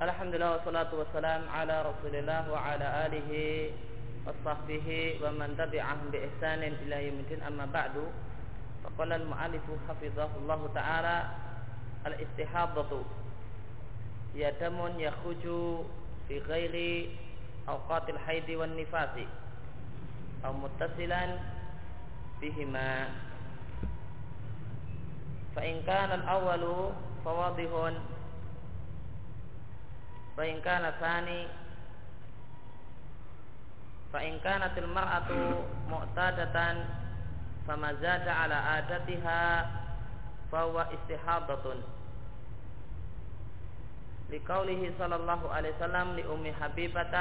Alhamdulillah wassalatu wassalam ala Rasulillah wa ala alihi wa sahbihi wa man tabi'ahum bi ihsanin ila yaumil amma ba'du. Faqala al-mu'allif hafizahullah ta'ala al-istihadatu ya damun yakhruju fi ghairi awqatil haidi wan nifasi aw muttasilan bihima fa in kana al-awwalu fawadihun فإن كان ثاني فإن كانت المرأة معتادة فما زاد على عادتها فهو استحاضة لقوله صلى الله عليه وسلم لأم حبيبة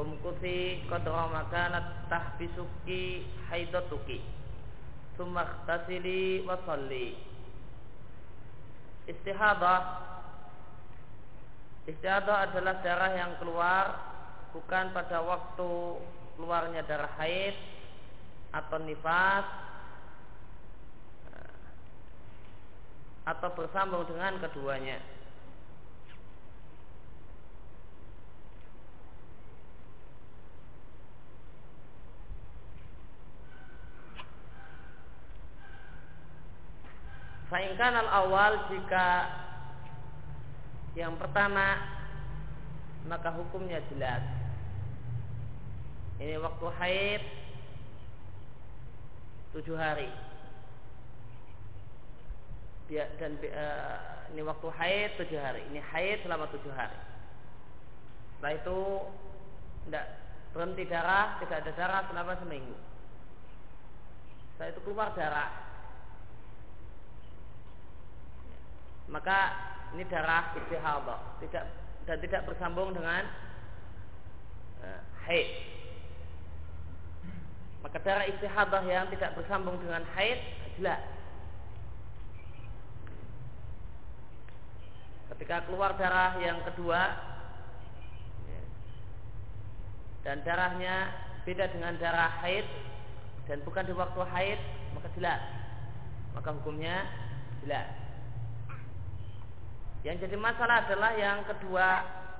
أمكثي قدر ما كانت تحبسك حيضتك ثم اغتسلي وصلي استحاضة Istiadah adalah darah yang keluar bukan pada waktu keluarnya darah haid atau nifas atau bersambung dengan keduanya. Fa'inkan al-awal jika yang pertama maka hukumnya jelas. Ini waktu haid tujuh hari. Dan uh, ini waktu haid tujuh hari. Ini haid selama tujuh hari. Setelah itu tidak berhenti darah, tidak ada darah selama seminggu. Setelah itu keluar darah. Maka ini darah istihadah tidak dan tidak bersambung dengan uh, haid. Maka darah istihadah yang tidak bersambung dengan haid jelas. Ketika keluar darah yang kedua dan darahnya beda dengan darah haid dan bukan di waktu haid maka jelas. Maka hukumnya jelas yang jadi masalah adalah yang kedua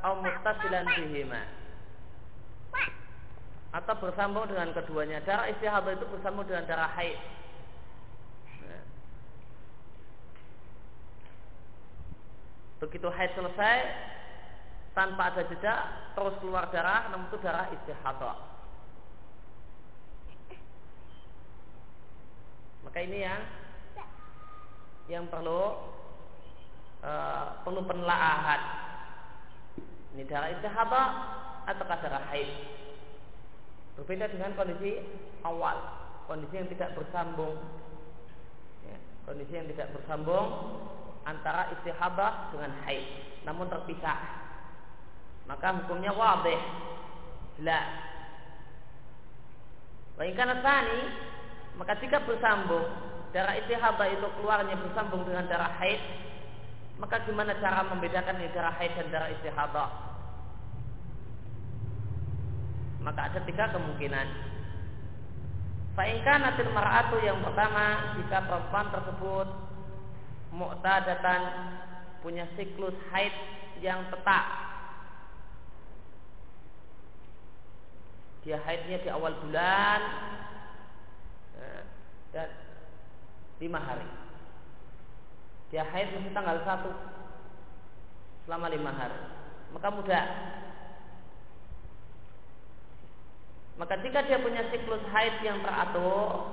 au muttasilan bihima. Atau bersambung dengan keduanya. Darah istihadah itu bersambung dengan darah haid. Begitu haid selesai tanpa ada jeda terus keluar darah namun itu darah istihadah. Maka ini yang yang perlu uh, perlu penelaahan. Ini darah istihadah atau darah haid. Berbeda dengan kondisi awal, kondisi yang tidak bersambung. Ya, kondisi yang tidak bersambung antara istihadah dengan haid, namun terpisah. Maka hukumnya wadih, jelas. Baikkan tani, maka jika bersambung darah istihadah itu keluarnya bersambung dengan darah haid, maka gimana cara membedakan darah haid dan darah istihadah? Maka ada tiga kemungkinan. Fa'inka natil mar'atu yang pertama jika perempuan tersebut mu'tadatan punya siklus haid yang tetap. Dia haidnya di awal bulan eh, dan lima hari dia haid mesti tanggal satu. Selama lima hari. Maka mudah maka jika dia punya siklus haid yang teratur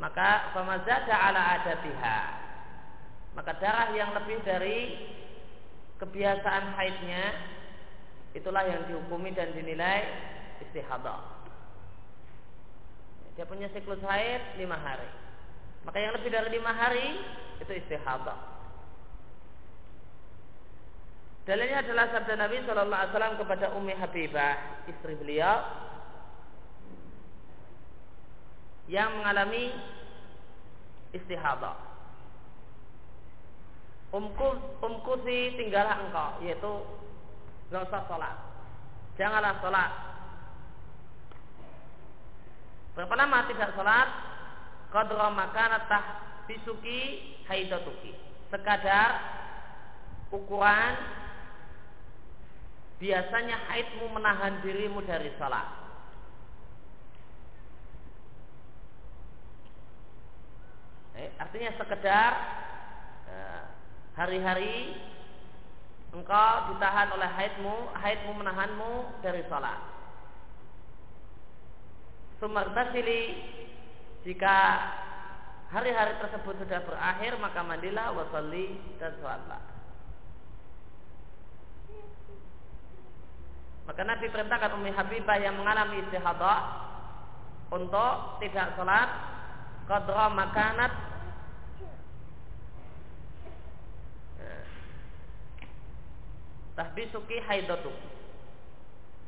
maka pemazada ala adatiha maka darah yang lebih dari kebiasaan haidnya itulah yang dihukumi dan dinilai istihadah. Dia punya siklus haid lima hari maka yang lebih dari lima hari itu istihadah. Dalilnya adalah sabda Nabi Shallallahu Alaihi Wasallam kepada Ummi Habibah, istri beliau, yang mengalami istihadah. Umkus, umkusi tinggallah engkau, yaitu nggak usah sholat, janganlah sholat. Berapa lama tidak sholat? Qadra makanat bisuki haidatuki. Sekadar ukuran biasanya haidmu menahan dirimu dari salat. Eh, artinya sekedar eh, hari-hari engkau ditahan oleh haidmu, haidmu menahanmu dari salat. Sumartasili jika hari-hari tersebut sudah berakhir maka mandilah wasalli dan sholatlah. Maka Nabi perintahkan Umi Habibah yang mengalami istihadah untuk tidak sholat qadra makanat tahbisuki haidatu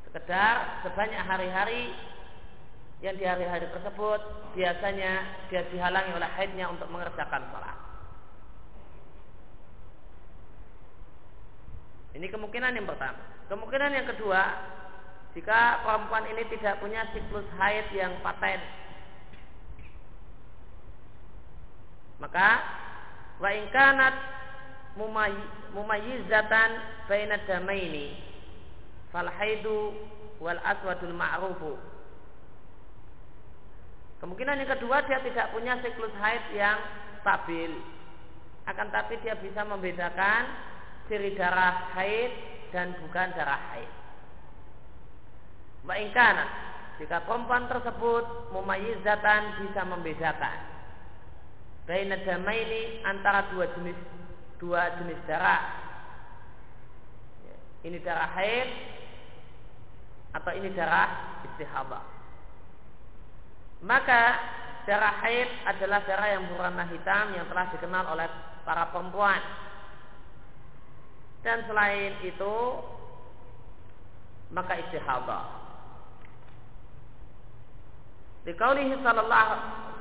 sekedar sebanyak hari-hari yang di hari-hari tersebut biasanya dia dihalangi oleh haidnya untuk mengerjakan sholat. Ini kemungkinan yang pertama. Kemungkinan yang kedua, jika perempuan ini tidak punya siklus haid yang paten, maka wa ingkanat mumayyizatan bainad damaini fal haidu wal aswadul ma'rufu Kemungkinan yang kedua dia tidak punya siklus haid yang stabil. Akan tapi dia bisa membedakan ciri darah haid dan bukan darah haid. Wa'ingkana jika perempuan tersebut mumayizatan bisa membedakan baina ini antara dua jenis dua jenis darah. Ini darah haid atau ini darah istihadah maka darah haid adalah darah yang berwarna hitam yang telah dikenal oleh para perempuan. Dan selain itu maka istihadah. Dikaulihi sallallahu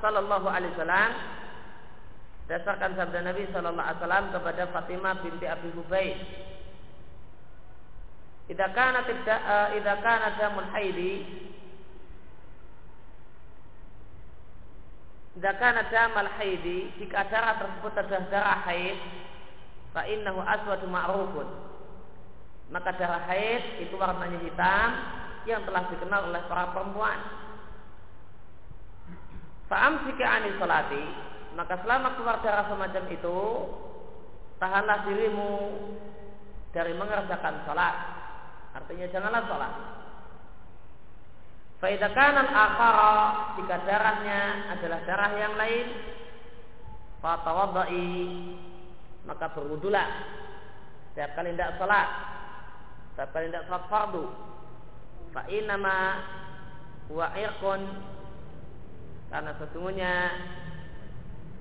sallallahu alaihi wasallam dasarkan sabda Nabi sallallahu alaihi wasallam kepada Fatimah binti Abi Hubayb Idza kana idza kana damul haidi Zakana damal haidi jika darah tersebut adalah darah haid fa innahu aswadu ma'rufun. Maka darah haid itu warnanya hitam yang telah dikenal oleh para perempuan. Fa'am jika ani salati maka selama keluar darah semacam itu tahanlah dirimu dari mengerjakan salat artinya janganlah salat Faidakan akhara jika darahnya adalah darah yang lain, fatawadai maka berwudulah setiap kali tidak salat, setiap kali tidak salat fardu. Fa inama wa irqun karena sesungguhnya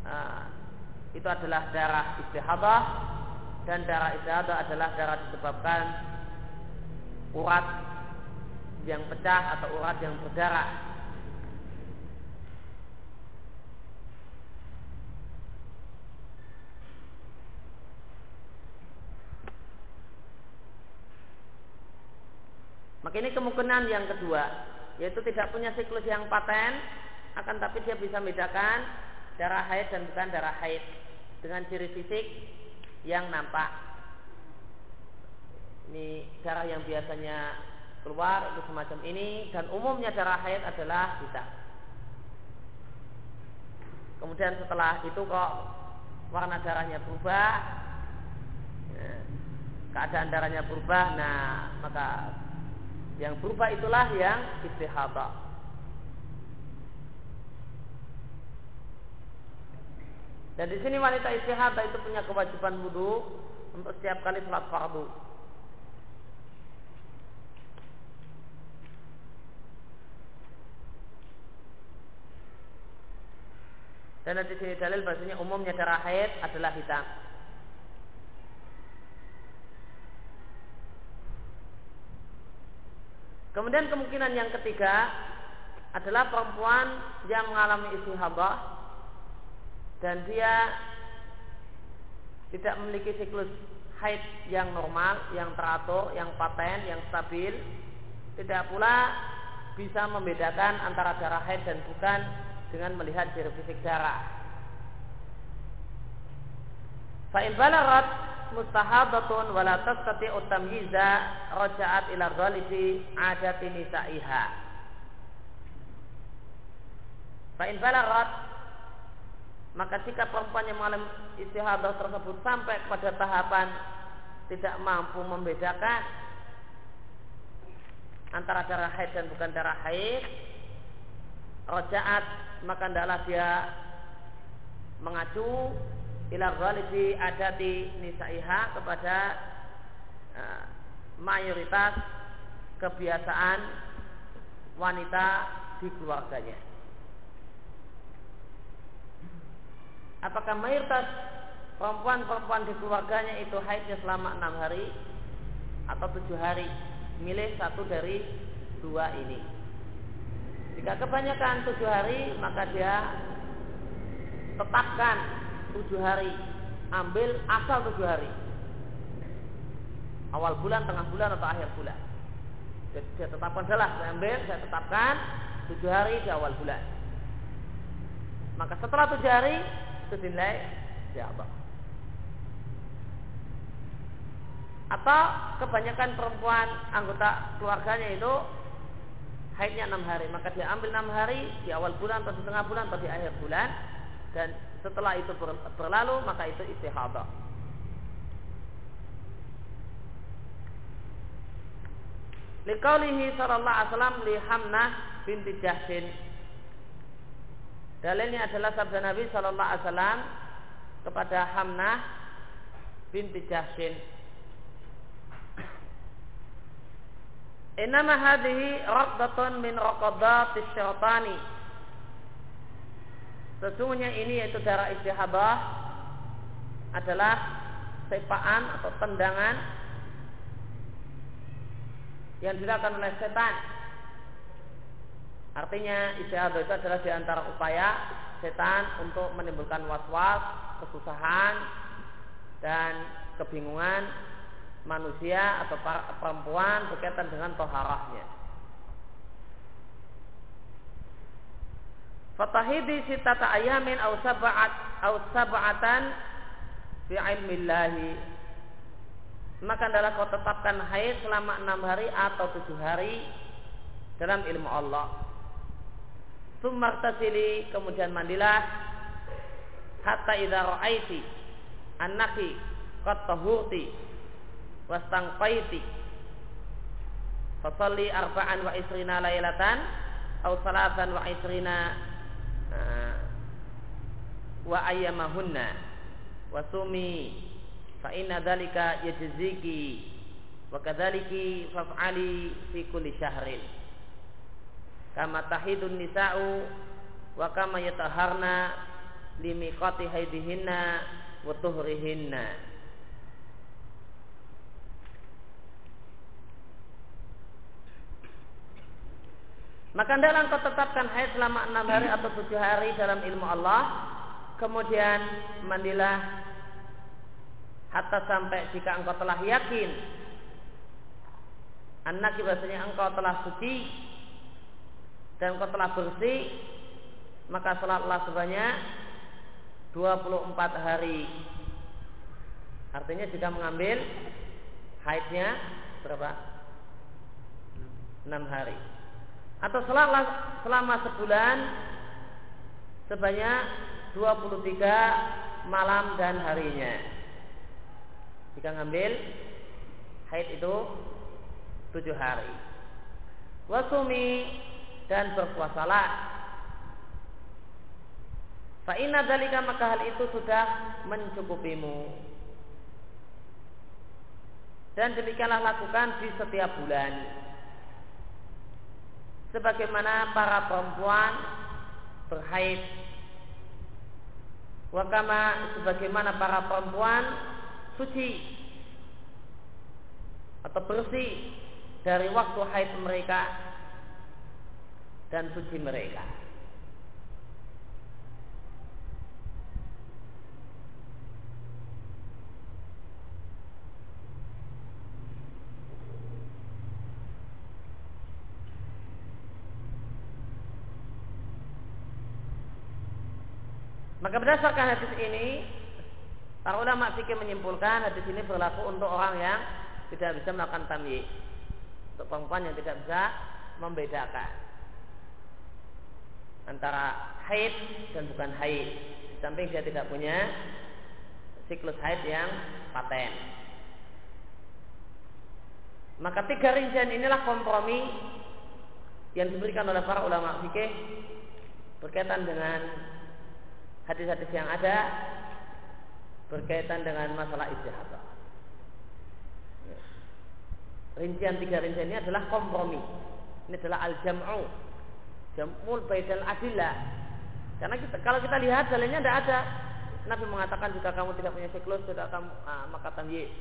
uh, itu adalah darah istihadah dan darah istihadah adalah darah disebabkan urat yang pecah atau urat yang berdarah. Maka ini kemungkinan yang kedua, yaitu tidak punya siklus yang paten, akan tapi dia bisa membedakan darah haid dan bukan darah haid dengan ciri fisik yang nampak. Ini darah yang biasanya keluar itu semacam ini dan umumnya darah haid adalah hitam. Kemudian setelah itu kok warna darahnya berubah, ya, keadaan darahnya berubah, nah maka yang berubah itulah yang istihadah. Dan di sini wanita istihadah itu punya kewajiban wudhu untuk setiap kali sholat fardu. Dan di sini dalil bahasanya umumnya darah haid adalah hitam. Kemudian kemungkinan yang ketiga adalah perempuan yang mengalami istihadah dan dia tidak memiliki siklus haid yang normal, yang teratur, yang paten, yang stabil, tidak pula bisa membedakan antara darah haid dan bukan dengan melihat ciri fisik darah. Fa'in balarat mustahadatun wala tastati'u tamyiza raja'at ila ghalibi adati nisa'iha. Fa'in balarat maka jika perempuan yang mengalami istihadah tersebut sampai pada tahapan tidak mampu membedakan antara darah haid dan bukan darah haid, rojaat maka adalah dia mengacu ila ghalibi adati nisaiha kepada uh, mayoritas kebiasaan wanita di keluarganya. Apakah mayoritas perempuan-perempuan di keluarganya itu haidnya selama enam hari atau tujuh hari? Milih satu dari dua ini. Jika kebanyakan tujuh hari, maka dia tetapkan tujuh hari. Ambil asal tujuh hari. Awal bulan, tengah bulan, atau akhir bulan. Jadi saya tetapkan jelas, saya ambil, saya tetapkan tujuh hari di awal bulan. Maka setelah tujuh hari, itu dinilai siapa? Atau kebanyakan perempuan anggota keluarganya itu haidnya enam hari, maka dia ambil enam hari di awal bulan atau di tengah bulan atau di akhir bulan dan setelah itu berlalu maka itu istihadah. Liqaulihi sallallahu alaihi wasallam li Hamnah binti Jahsin. Dalilnya adalah sabda Nabi sallallahu alaihi wasallam kepada Hamnah binti Jahsin. Inama hadhihi raqdatun min raqadatis syaitani. Sesungguhnya ini yaitu darah istihabah adalah sepaan atau tendangan yang dilakukan oleh setan. Artinya istihabah itu adalah di antara upaya setan untuk menimbulkan was-was, kesusahan, dan kebingungan manusia atau perempuan berkaitan dengan toharahnya. Fatahidi sitata ayamin au sab'at au sab'atan fi ilmillahi. Maka adalah kau tetapkan haid selama enam hari atau tujuh hari dalam ilmu Allah. Sumartasili kemudian mandilah hatta idza ra'aiti annaki qad tahurti wastangqaiti fasalli arba'an wa isrina lailatan atau salatan wa isrina uh, wa ayyamahunna. Wa sumi fa inna dhalika yajziki wa kadzaliki faf'ali fi kulli syahrin. Kama tahidun nisa'u wa kama yataharna limiqati haidihinna wa tuhrihinna Maka dalam kau tetapkan haid selama enam hari atau tujuh hari dalam ilmu Allah. Kemudian mandilah hatta sampai jika engkau telah yakin anak bahasanya engkau telah suci dan engkau telah bersih maka sholatlah sebanyak 24 hari artinya jika mengambil haidnya berapa? 6 hari atau selama, selama sebulan sebanyak 23 malam dan harinya. Jika ngambil haid itu tujuh hari. Wasumi dan berpuasalah. Fa'inna dalika maka hal itu sudah mencukupimu. Dan demikianlah lakukan di setiap bulan sebagaimana para perempuan berhaid wakama sebagaimana para perempuan suci atau bersih dari waktu haid mereka dan suci mereka. Maka berdasarkan hadis ini Para ulama fikih menyimpulkan hadis ini berlaku untuk orang yang tidak bisa melakukan tamyiz. Untuk perempuan yang tidak bisa membedakan antara haid dan bukan haid. Di samping dia tidak punya siklus haid yang paten. Maka tiga rincian inilah kompromi yang diberikan oleh para ulama fikih berkaitan dengan hadis-hadis yang ada berkaitan dengan masalah istihadah. Rincian tiga rincian ini adalah kompromi. Ini adalah al-jam'u. Jam'ul baidal adillah. Karena kita, kalau kita lihat dalilnya tidak ada. Nabi mengatakan jika kamu tidak punya siklus tidak kamu ah, maka tamyiz.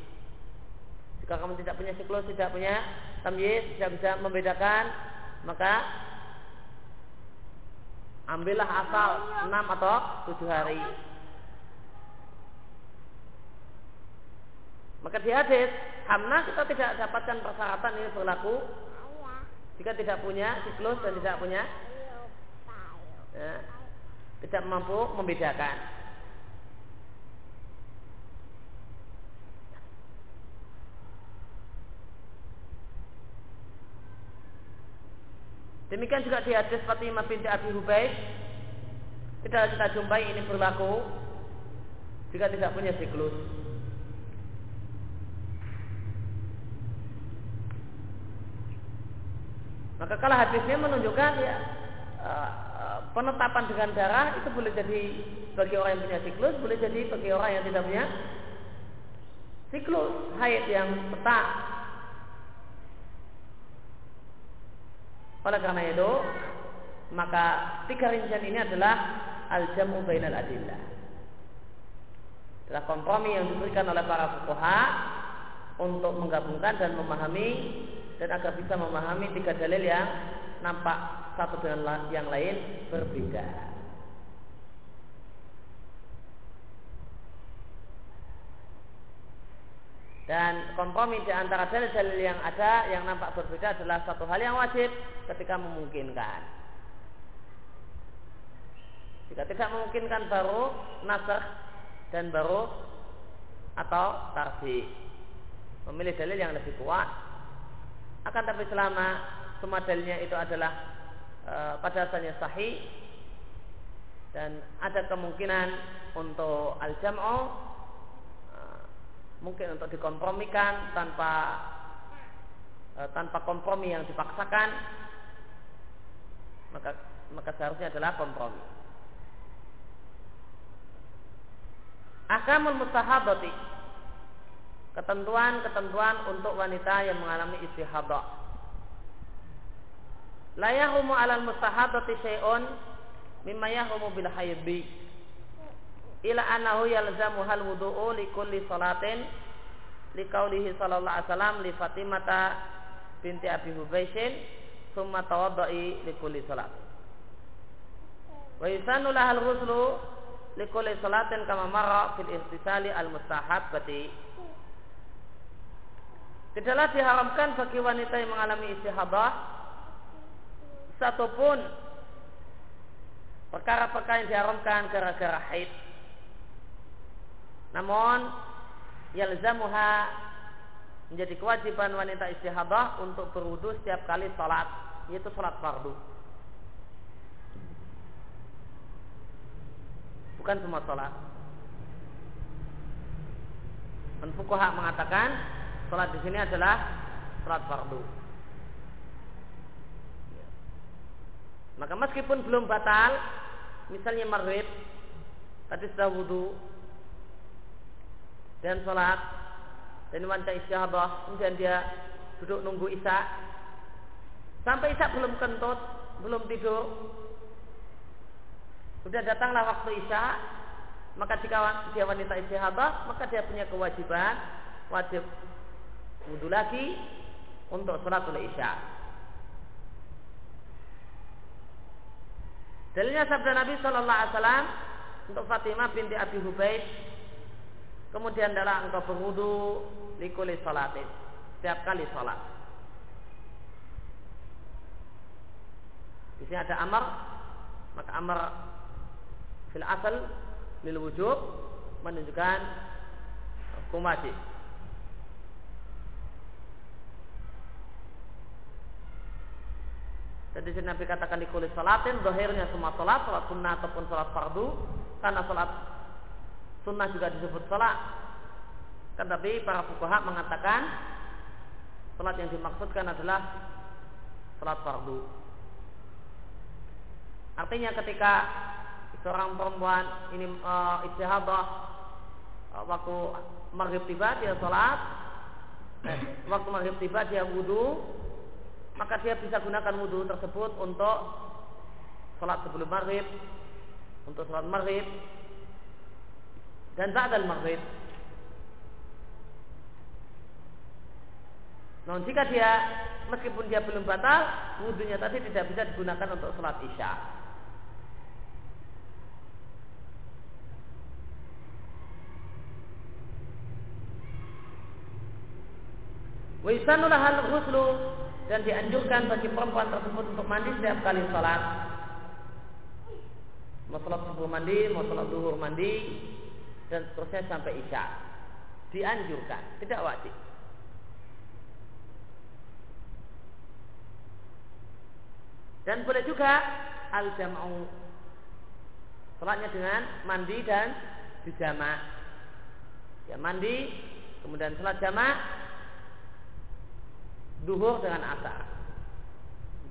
Jika kamu tidak punya siklus tidak punya tamyiz tidak bisa membedakan maka ambillah asal enam atau tujuh hari. Maka di hadis Hamna kita tidak dapatkan persyaratan ini berlaku jika tidak punya siklus dan tidak punya ya, tidak mampu membedakan. Demikian juga di hadis Fatimah binti Abi Hubayb tidak kita jumpai ini berlaku jika tidak punya siklus. Maka kalau hadisnya menunjukkan ya eh, eh, penetapan dengan darah itu boleh jadi bagi orang yang punya siklus, boleh jadi bagi orang yang tidak punya siklus, haid yang tetap. Oleh karena itu, maka tiga rincian ini adalah al-jamu bainal adillah. Adalah kompromi yang diberikan oleh para fuqaha untuk menggabungkan dan memahami dan agar bisa memahami tiga dalil yang nampak satu dengan yang lain berbeda. Dan kompromi di antara dalil-dalil yang ada yang nampak berbeda adalah satu hal yang wajib ketika memungkinkan. Jika tidak memungkinkan baru nasr dan baru atau tarji. Memilih dalil yang lebih kuat akan tapi selama semua dalilnya itu adalah e, pada asalnya sahih dan ada kemungkinan untuk al-jam'u mungkin untuk dikompromikan tanpa e, tanpa kompromi yang dipaksakan maka maka seharusnya adalah kompromi. Akamul mustahabati ketentuan-ketentuan untuk wanita yang mengalami istihadah. La yahumu 'alal mustahadati syai'un mimma yahumu bil haidhi. Ila annahu yalzamu hal wudu'u li kulli salatin li qaulihi sallallahu alaihi wasallam li Fatimata binti Abi Hubaishin summa tawaddai li kulli salat. Wa yusanu lahal ghuslu li kulli salatin kama marra fil ihtisali al mustahabbati Tidaklah diharamkan bagi wanita yang mengalami istihadah satupun perkara-perkara yang diharamkan gara-gara haid. Namun yalzamuha menjadi kewajiban wanita istihadah untuk berwudu setiap kali sholat, yaitu sholat fardu. Bukan semua sholat. Menfukuhak mengatakan Salat di sini adalah salat fardu. Maka meskipun belum batal, misalnya maghrib, tadi sudah wudhu dan sholat dan wanita istihadah, kemudian dia duduk nunggu isya, sampai isya belum kentut, belum tidur, sudah datanglah waktu isya, maka jika dia wanita istihadah, maka dia punya kewajiban wajib wudhu lagi untuk sholatul isya. Dalilnya sabda Nabi Shallallahu Alaihi Wasallam untuk Fatimah binti Abi Hubaid. Kemudian adalah engkau berwudu likuli sholatin setiap kali sholat. Di sini ada amar, maka amar fil asal lil wujub menunjukkan hukum wajib. Jadi sini Nabi katakan di kulit salatin, dohirnya semua salat, salat sunnah ataupun salat fardu, karena salat sunnah juga disebut salat. Kan tapi para fukaha mengatakan salat yang dimaksudkan adalah salat fardu. Artinya ketika seorang perempuan ini uh, istihadah waktu maghrib tiba dia salat, eh, waktu maghrib tiba dia wudhu, maka dia bisa gunakan wudhu tersebut untuk sholat sebelum maghrib, untuk sholat maghrib, dan ba'dal maghrib. Namun jika dia meskipun dia belum batal, wudhunya tadi tidak bisa digunakan untuk sholat isya. Wa hal ghuslu dan dianjurkan bagi perempuan tersebut untuk mandi setiap kali sholat. Mau sholat subuh mandi, mau sholat duhur mandi, dan seterusnya sampai isya. Dianjurkan, tidak wajib. Dan boleh juga al-jam'u Sholatnya dengan mandi dan dijamak. Ya mandi, kemudian sholat jamak, duhur dengan asar.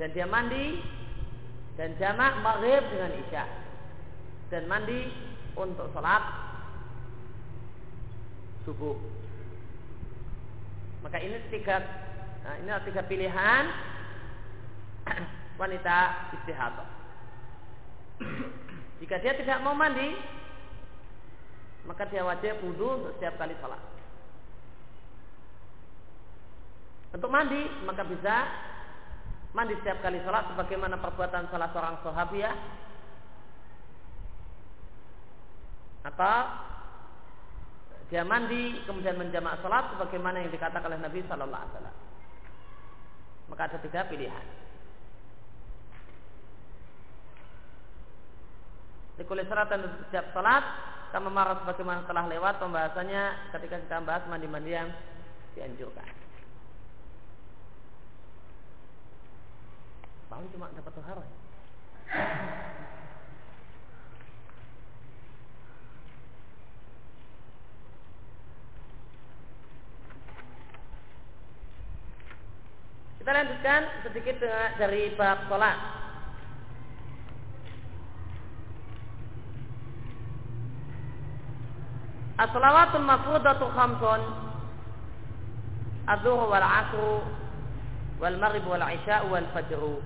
Dan dia mandi dan jamak maghrib dengan isya. Dan mandi untuk sholat subuh. Maka ini tiga nah ini tiga pilihan wanita istihadah. Jika dia tidak mau mandi, maka dia wajib wudhu setiap kali sholat. Untuk mandi maka bisa mandi setiap kali sholat sebagaimana perbuatan salah seorang sahabiah atau dia mandi kemudian menjamak sholat sebagaimana yang dikatakan oleh Nabi Shallallahu Alaihi Wasallam. Maka ada tiga pilihan. Di kulit sholat dan setiap sholat kama marah sebagaimana telah lewat pembahasannya ketika kita membahas mandi-mandi yang dianjurkan. Paling cuma dapat tohara. Kita lanjutkan sedikit dari bab sholat. As-salawatul mafrudatu khamsun Adzuhur wal asru wal maghrib wal isya wal fajru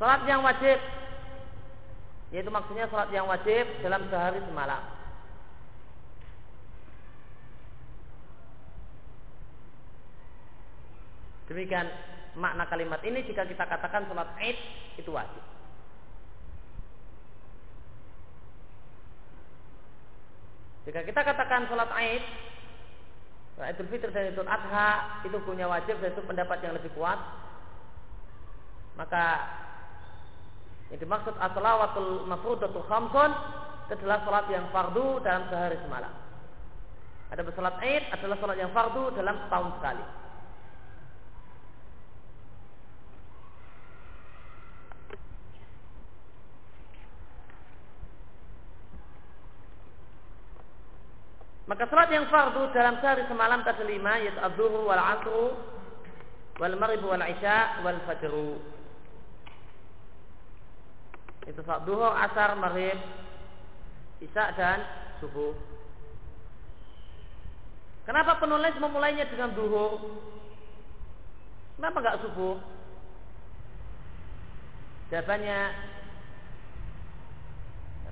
Salat yang wajib yaitu maksudnya salat yang wajib dalam sehari semalam. Demikian makna kalimat ini jika kita katakan salat Id itu wajib. Jika kita katakan salat Id Idul Fitri dan Idul Adha itu punya wajib dan itu pendapat yang lebih kuat maka yang dimaksud as-salawatul mafrudatul khamsun adalah salat yang fardu dalam sehari semalam. Ada salat Id adalah salat yang fardu dalam setahun sekali. Maka salat yang fardu dalam sehari semalam tadi lima yaitu abduhu wal asru wal maghrib wal isya wal fajru. Itu saat duhur, asar, maghrib, isya dan subuh. Kenapa penulis memulainya dengan duhur? Kenapa nggak subuh? Jawabannya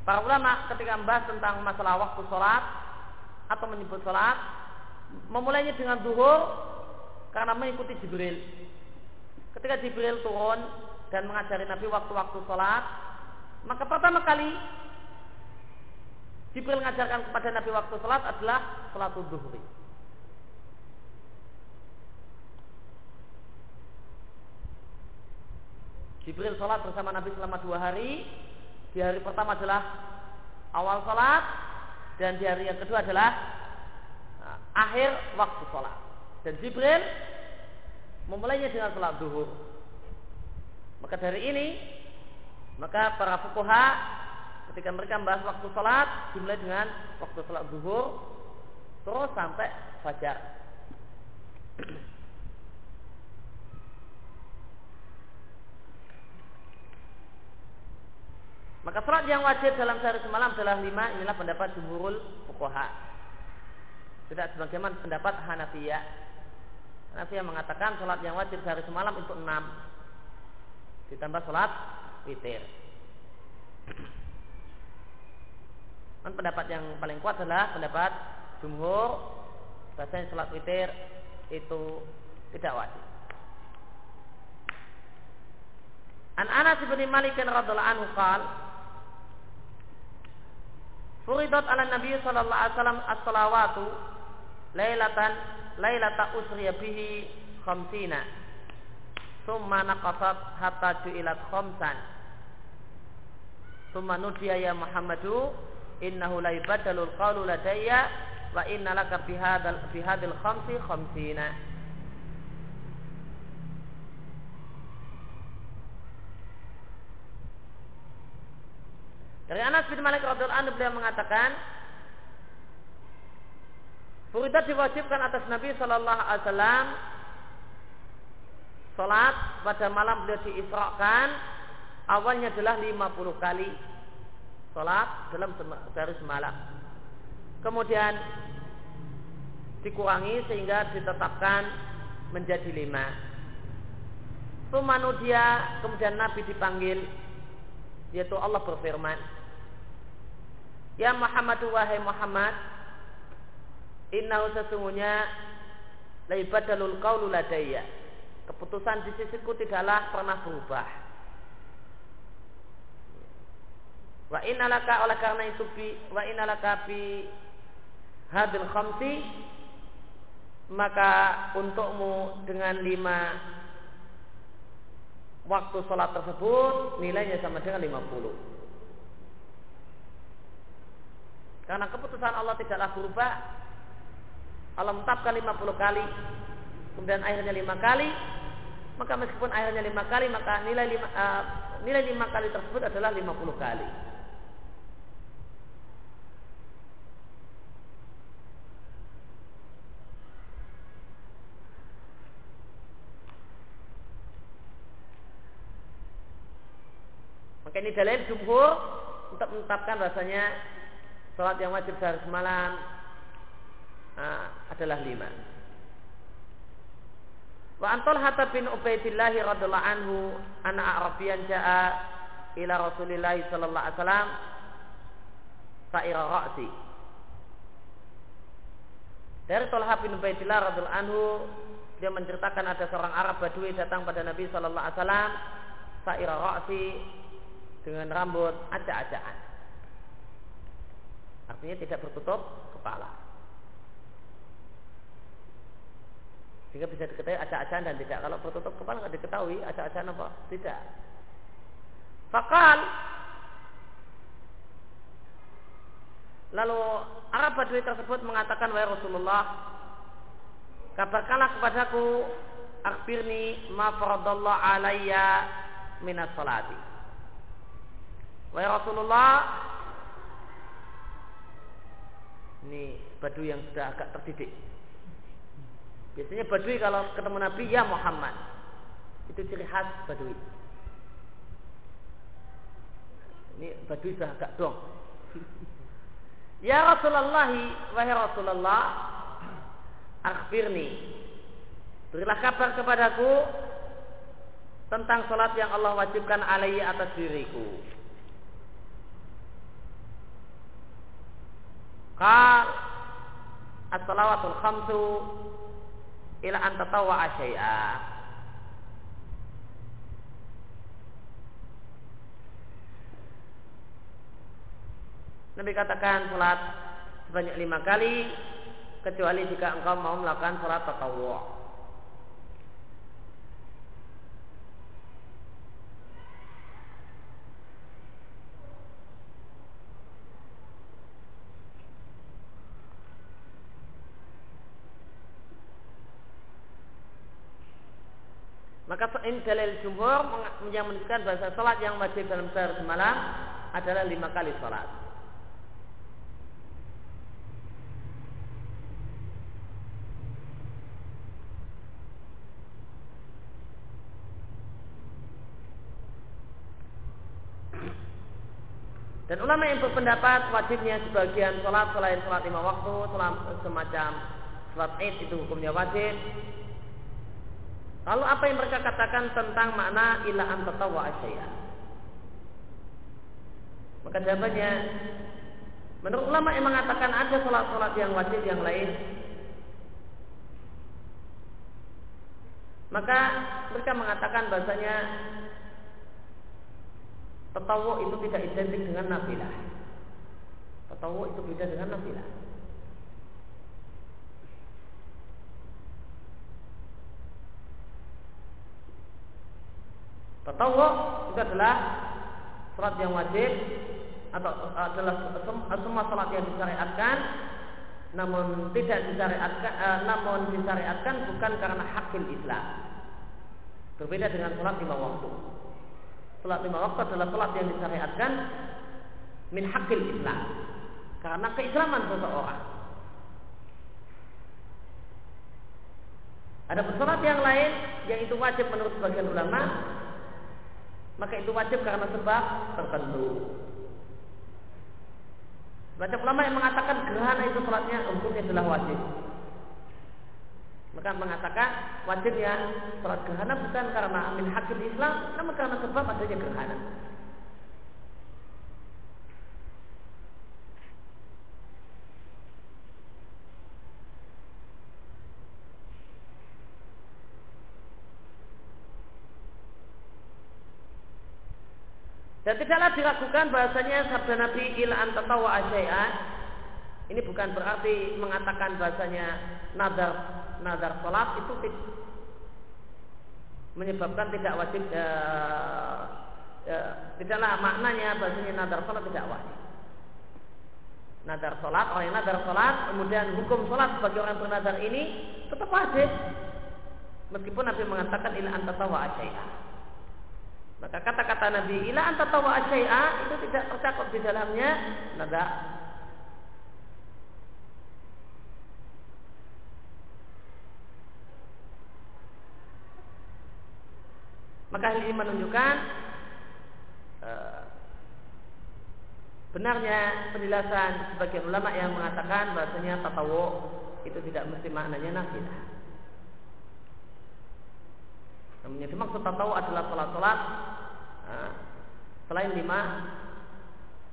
Para ulama ketika membahas tentang masalah waktu sholat atau menyebut sholat, memulainya dengan duhur karena mengikuti Jibril. Ketika Jibril turun dan mengajari Nabi waktu-waktu sholat, maka pertama kali Jibril mengajarkan kepada Nabi waktu sholat adalah sholat duhuri. Jibril sholat bersama Nabi selama dua hari. Di hari pertama adalah awal sholat. Dan di hari yang kedua adalah uh, akhir waktu sholat. Dan Jibril memulainya dengan sholat duhur. Maka dari ini, maka para fukuha ketika mereka membahas waktu sholat dimulai dengan waktu sholat duhur terus sampai fajar. Maka sholat yang wajib dalam sehari semalam adalah lima. Inilah pendapat jumhurul fukoha. Tidak sebagaimana pendapat Hanafiyah. Hanafiyah mengatakan sholat yang wajib sehari semalam itu enam. Ditambah sholat witir. Dan pendapat yang paling kuat adalah pendapat jumhur. Bahasanya sholat witir itu tidak wajib. An Anas bin Malik radhiallahu anhu qala Furidat ala Nabi sallallahu alaihi wasallam as-salawatu lailatan lailata usriya bihi khamsina. Summa naqasat hatta ju'ilat khamsan. Summa nudiya ya Muhammadu innahu la yubadalul qawlu ladayya wa inna laka bihadal bihadil khamsi khamsina. Dari Anas bin Malik radhiyallahu anhu beliau mengatakan, Furidat diwajibkan atas Nabi Shallallahu Alaihi Wasallam Salat pada malam beliau diisrakan Awalnya adalah 50 kali Salat dalam sehari semalam. Kemudian Dikurangi sehingga ditetapkan Menjadi lima. Sumanudia Kemudian Nabi dipanggil Yaitu Allah berfirman Ya Muhammad wahai Muhammad Innahu sesungguhnya Laibadalul qawlu ladayya. Keputusan di sisiku tidaklah pernah berubah. Wa innalaka oleh karena itu bi Wa innalaka bi Hadil khamsi Maka untukmu dengan lima Waktu sholat tersebut Nilainya sama dengan 50 Karena keputusan Allah tidaklah berubah. Allah menetapkan 50 kali, kemudian akhirnya lima kali, maka meskipun akhirnya lima kali, maka nilai lima, uh, nilai lima kali tersebut adalah 50 kali. Maka ini dalil jumhur untuk menetapkan rasanya Salat yang wajib sehari semalam uh, adalah lima. Wa antol hatta bin Ubaidillah radhiallahu anhu anak Arabian jaa ila Rasulillah sallallahu alaihi wasallam sa'ira ra'si. Dari Tolha bin Ubaidillah radhiallahu anhu dia menceritakan ada seorang Arab Badui datang pada Nabi sallallahu alaihi wasallam sa'ira ra'si dengan rambut acak-acakan. Artinya tidak bertutup kepala. Sehingga bisa diketahui acak-acakan dan tidak. Kalau bertutup kepala nggak diketahui acak-acakan apa? Tidak. Fakal Lalu Arab Badui tersebut mengatakan Wahai Rasulullah Kabarkanlah kepadaku Akbirni ma faradallah alaiya minas salati Wahai Rasulullah ini Badui yang sudah agak terdidik. Biasanya Badui kalau ketemu Nabi ya Muhammad. Itu ciri khas Badui. Ini Badui sudah agak dong. ya Rasulullah, wahai Rasulullah, akhbirni. Berilah kabar kepadaku tentang salat yang Allah wajibkan alaihi atas diriku. Qal as-salawatul khamsu ila an tatawwa syai'a. Nabi katakan salat sebanyak lima kali kecuali jika engkau mau melakukan salat tatawwu'. Maka ini dalil jumhur yang menunjukkan bahasa sholat yang wajib dalam sehari semalam adalah lima kali sholat. Dan ulama yang berpendapat wajibnya sebagian sholat selain sholat lima waktu, semacam sholat id itu hukumnya wajib. Lalu apa yang mereka katakan tentang makna ila antatawa asyaya? Maka jawabannya, menurut ulama yang mengatakan ada sholat-sholat yang wajib yang lain, maka mereka mengatakan bahasanya Tatawu itu tidak identik dengan nafilah. Tatawu itu beda dengan nafilah. Tatawu itu adalah salat yang wajib atau adalah semua salat yang disyariatkan namun tidak disyariatkan eh, namun disyariatkan bukan karena hakil Islam. Berbeda dengan salat lima waktu. Salat lima waktu adalah salat yang disyariatkan min hakil Islam. Karena keislaman seseorang. Ada salat yang lain yang itu wajib menurut sebagian ulama, maka itu wajib karena sebab tertentu. Banyak ulama yang mengatakan gerhana itu salatnya hukumnya adalah wajib. Maka mengatakan wajibnya sholat gerhana bukan karena amin hakim Islam, namun karena sebab adanya gerhana. Dan tidaklah diragukan bahasanya sabda Nabi ila antatawa asyai'an ini bukan berarti mengatakan bahasanya nadar nadar sholat itu menyebabkan tidak wajib ya, ya, tidaklah maknanya bahasanya nadar sholat tidak wajib. Nadar sholat, orang yang nadar sholat, kemudian hukum sholat sebagai orang bernadar ini tetap wajib. Meskipun Nabi mengatakan ila antatawa asyai'a. Maka kata-kata Nabi ila antatawa asyai'a itu tidak tercakup di dalamnya nadar Maka hal ini menunjukkan e, benarnya penjelasan sebagian ulama yang mengatakan bahasanya tatawu itu tidak mesti maknanya nafilah. Namun yang dimaksud tatawu adalah sholat-sholat selain lima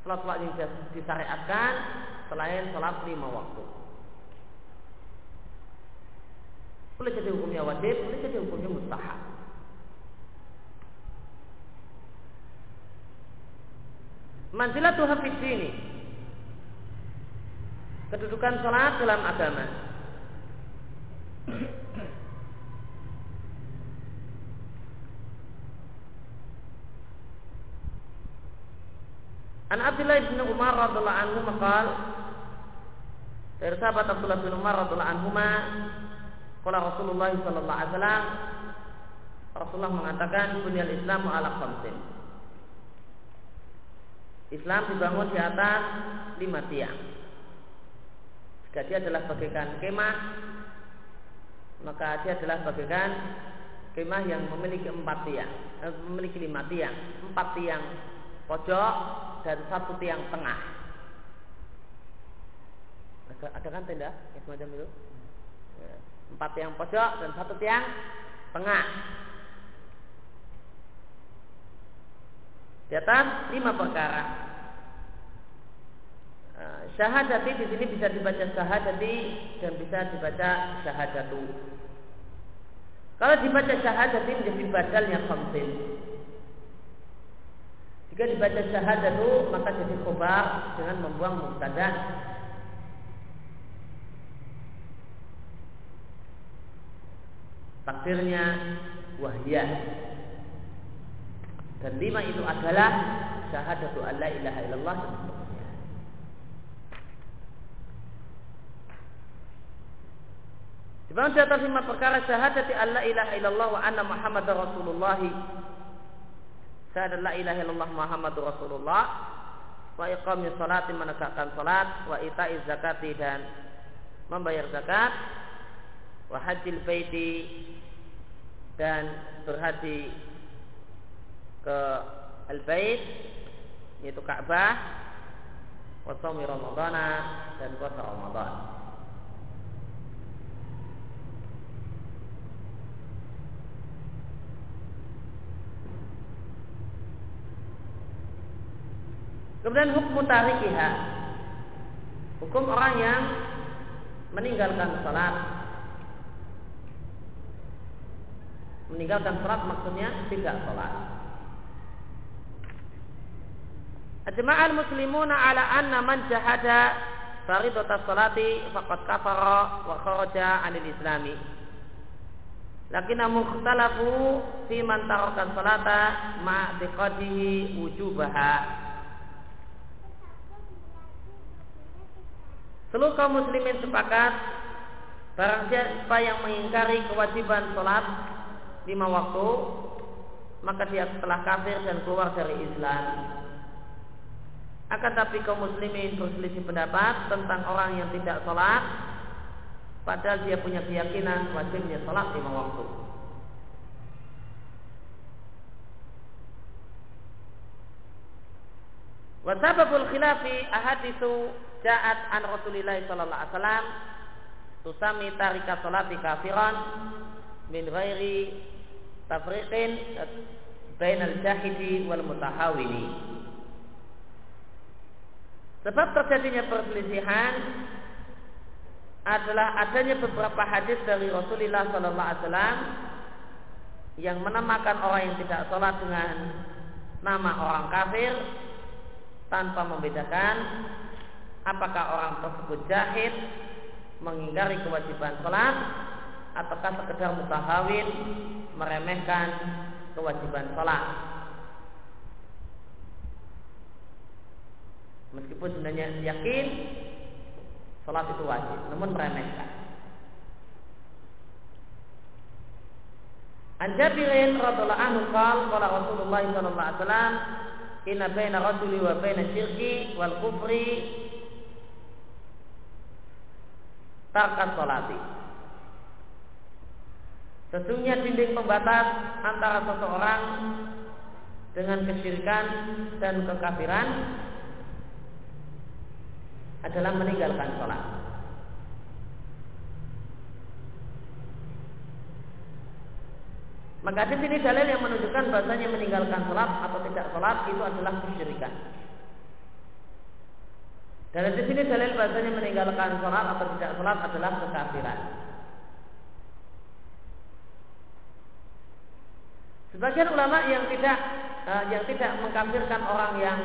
sholat-sholat yang disyariatkan selain sholat lima waktu. Boleh jadi hukumnya wajib, boleh jadi hukumnya mustahab. Manzilatuha fid ini Kedudukan sholat dalam agama. An Abdullah bin Umar radhiallahu anhu maqal dari sahabat Abdullah bin Umar radhiallahu anhu Kala Rasulullah sallallahu alaihi wasallam Rasulullah mengatakan bunyal Islamu ala khamsin Islam dibangun di atas lima tiang. Jika dia adalah bagaikan kemah, maka dia adalah bagaikan kemah yang memiliki empat tiang, eh, memiliki lima tiang, empat tiang pojok dan satu tiang tengah. Ada, ada kan tenda yang semacam itu? Ya, empat tiang pojok dan satu tiang tengah. Di atas lima perkara. Eh, syahadati di sini bisa dibaca syahadati dan bisa dibaca syahadatu. Kalau dibaca syahadati menjadi badalnya khamsin. Jika dibaca syahadatu maka jadi khobar dengan membuang mubtada. Takdirnya wahyah dan lima itu adalah syahadatu alla ilaha illallah dan di atas lima perkara syahadati Allah ilaha illallah wa anna Muhammad Rasulullah. Syahadat la ilaha illallah Muhammad Rasulullah. Wa iqami salati menegakkan salat. Wa ita'iz zakati dan membayar zakat. Wa hajjil baiti dan berhaji ke al-bait yaitu Ka'bah. Wa shaumi ramadhana dan puasa Ramadan. Kemudian hukum tarikiha. Hukum orang yang meninggalkan salat. Meninggalkan salat maksudnya tidak salat. Ajma'al muslimuna ala anna man jahada faridatas salati faqad kafara wa kharaja 'anil islami. Lakin mukhtalafu fi man taraka salata ma biqadihi wujubaha. Seluruh kaum muslimin sepakat Barang siapa yang mengingkari kewajiban sholat lima waktu Maka dia telah kafir dan keluar dari Islam. Akan tapi kaum muslimin berselisih pendapat Tentang orang yang tidak sholat Padahal dia punya keyakinan wajibnya sholat lima waktu Wasababul khilafi ahadisu ja'at an Rasulillah sallallahu alaihi wasallam. Tusami tarika salati kafiran min ghairi tafriqin bainal jahidi wal mutahawini sebab terjadinya perselisihan adalah adanya beberapa hadis dari Rasulullah sallallahu alaihi wasallam yang menamakan orang yang tidak sholat dengan nama orang kafir tanpa membedakan apakah orang tersebut jahid mengingkari kewajiban sholat ataukah sekedar mutahawin meremehkan kewajiban sholat. Meskipun sebenarnya yakin sholat itu wajib namun meremehkan. An Jabirin anhu qala Rasulullah sallallahu alaihi wasallam inna baina rajuli wa baina syirki wal kufri tarkan solati. Sesungguhnya dinding pembatas antara seseorang dengan kesyirikan dan kekafiran adalah meninggalkan sholat. Maka di sini dalil yang menunjukkan bahasanya meninggalkan sholat atau tidak sholat itu adalah kesyirikan. Dan di sini dalil bahasanya meninggalkan sholat atau tidak sholat adalah kekafiran. Sebagian ulama yang tidak uh, yang tidak mengkafirkan orang yang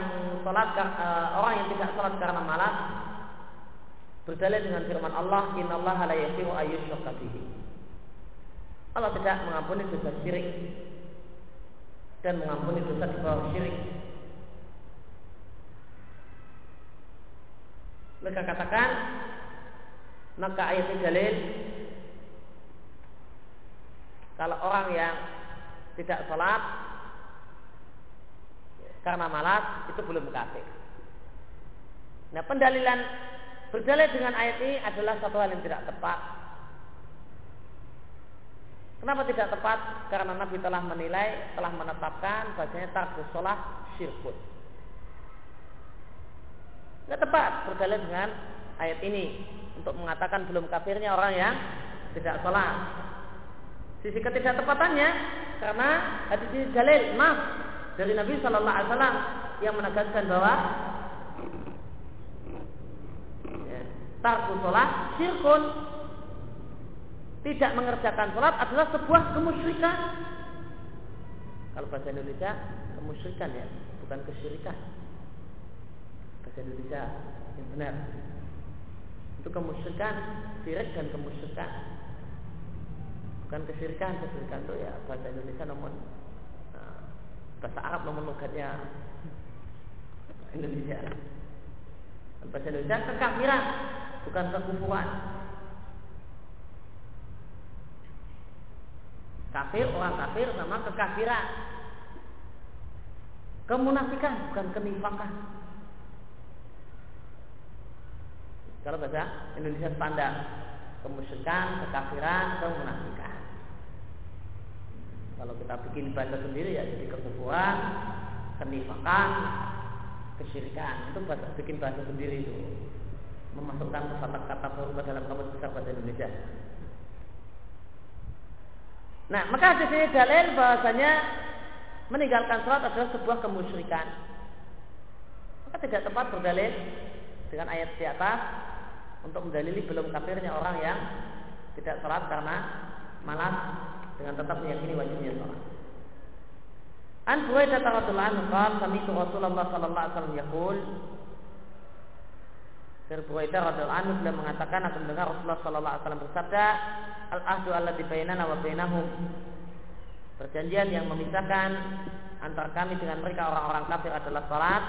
sholat uh, orang yang tidak sholat karena malas berdalil dengan firman Allah Inna Allah la yaghfiru ayyushraka Allah tidak mengampuni dosa syirik dan mengampuni dosa di bawah syirik Mereka katakan maka ayat dalil kalau orang yang tidak sholat karena malas itu belum kafir. Nah pendalilan berdalil dengan ayat ini adalah satu hal yang tidak tepat. Kenapa tidak tepat? Karena Nabi telah menilai, telah menetapkan bahasanya tarkus sholat syirkut. Nggak tepat berdalil dengan ayat ini untuk mengatakan belum kafirnya orang yang tidak sholat. Sisi ketidaktepatannya karena hadis ini dalil maaf dari Nabi Shallallahu Alaihi Wasallam yang menegaskan bahwa ya, tarku sholat syirkun tidak mengerjakan sholat adalah sebuah kemusyrikan. Kalau bahasa Indonesia kemusyrikan ya, bukan kesyirikan. Bahasa Indonesia yang benar itu kemusyrikan syirik dan kemusyrikan. Bukan kesyirikan kesyirikan itu ya bahasa Indonesia namun uh, bahasa Arab namun logatnya Indonesia. Bahasa Indonesia kekafiran bukan kekufuran Kafir, orang kafir sama kekafiran. Kemunafikan bukan kenifakan. Kalau bahasa Indonesia standar, kemusyrikan, kekafiran, kemunafikan. Kalau kita bikin bahasa sendiri ya jadi kekufuran, kenifakan, kesyirikan. Itu bahasa, bikin bahasa sendiri itu. Memasukkan kata-kata baru ke dalam kamus besar bahasa Indonesia. Nah, maka di sini dalil bahwasanya meninggalkan sholat adalah sebuah kemusyrikan. Maka tidak tepat berdalil dengan ayat di atas untuk mendalili belum kafirnya orang yang tidak sholat karena malas dengan tetap meyakini wajibnya sholat. An Buraidah radhiyallahu anhu qala sami'tu Rasulullah sallallahu alaihi wasallam yaqul Dari Buraidah radhiyallahu anhu beliau mengatakan aku mendengar Rasulullah sallallahu alaihi wasallam bersabda al-ahdu allati bainana wa bainahum Perjanjian yang memisahkan antara kami dengan mereka orang-orang kafir adalah salat.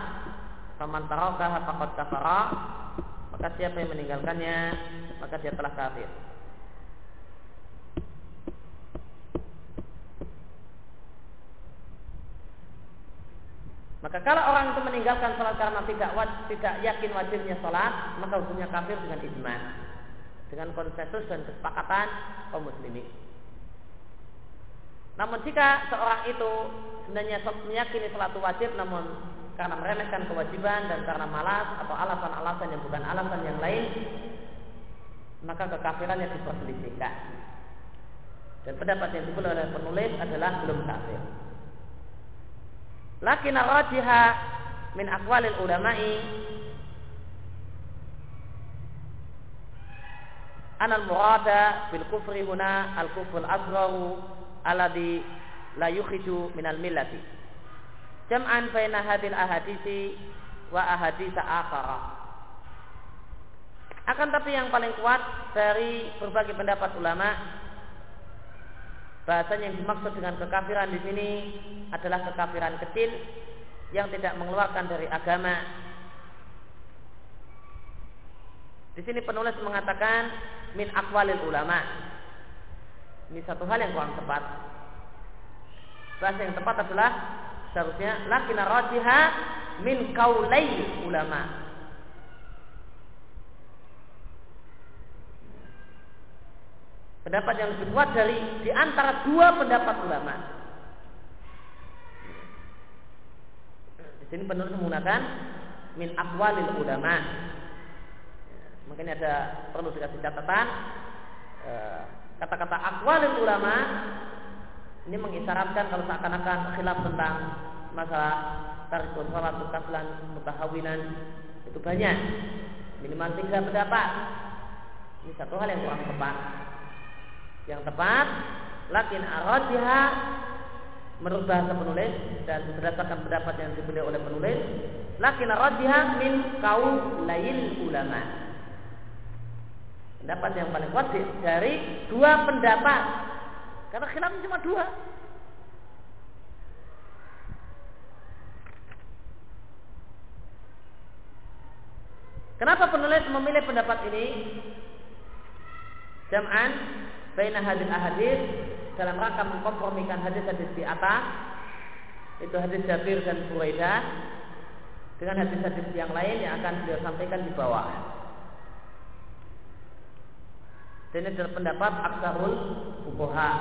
Faman tarakaha faqad kafara. Maka siapa yang meninggalkannya, maka dia telah kafir. Maka kalau orang itu meninggalkan sholat karena tidak tidak yakin wajibnya sholat, maka hukumnya kafir dengan ijma, dengan konsensus dan kesepakatan kaum muslimin. Namun jika seorang itu sebenarnya meyakini sholat wajib namun karena meremehkan kewajiban dan karena malas atau alasan-alasan yang bukan alasan yang lain maka kekafirannya diperselisihkan. Dan pendapat yang dipilih oleh penulis adalah belum kafir lakin rajiha min akwalil ulama'i anal murada bil kufri huna al kufrul asgharu alladhi la yukhiju minal millati jam'an baina hadil ahadisi wa ahadisa akhara. Akan tapi yang paling kuat dari berbagai pendapat ulama bahasanya yang dimaksud dengan kekafiran di sini adalah kekafiran kecil yang tidak mengeluarkan dari agama. Di sini penulis mengatakan min akwalil ulama ini satu hal yang kurang tepat. Bahasa yang tepat adalah seharusnya rajiha min kaulai ulama. Pendapat yang lebih kuat dari di antara dua pendapat ulama. Di sini penulis menggunakan min akwalil ulama. Mungkin ada perlu dikasih catatan. Eh, kata-kata akwalil ulama ini mengisyaratkan kalau seakan-akan khilaf tentang masalah tarikul salat mutaslan mutahawinan itu banyak minimal tiga pendapat ini satu hal yang kurang tepat yang tepat lakin aradiha menurut bahasa penulis dan berdasarkan pendapat yang dipilih oleh penulis lakin aradiha min kaum lail ulama Pendapat yang paling kuat dari dua pendapat. Karena khilaf cuma dua. Kenapa penulis memilih pendapat ini? Jam'an baina hadis ahadis dalam rangka mengkompromikan hadis-hadis di atas itu hadis Jabir dan Buraidah dengan hadis-hadis yang lain yang akan beliau sampaikan di bawah. Dan ini adalah pendapat aksarul fukoha.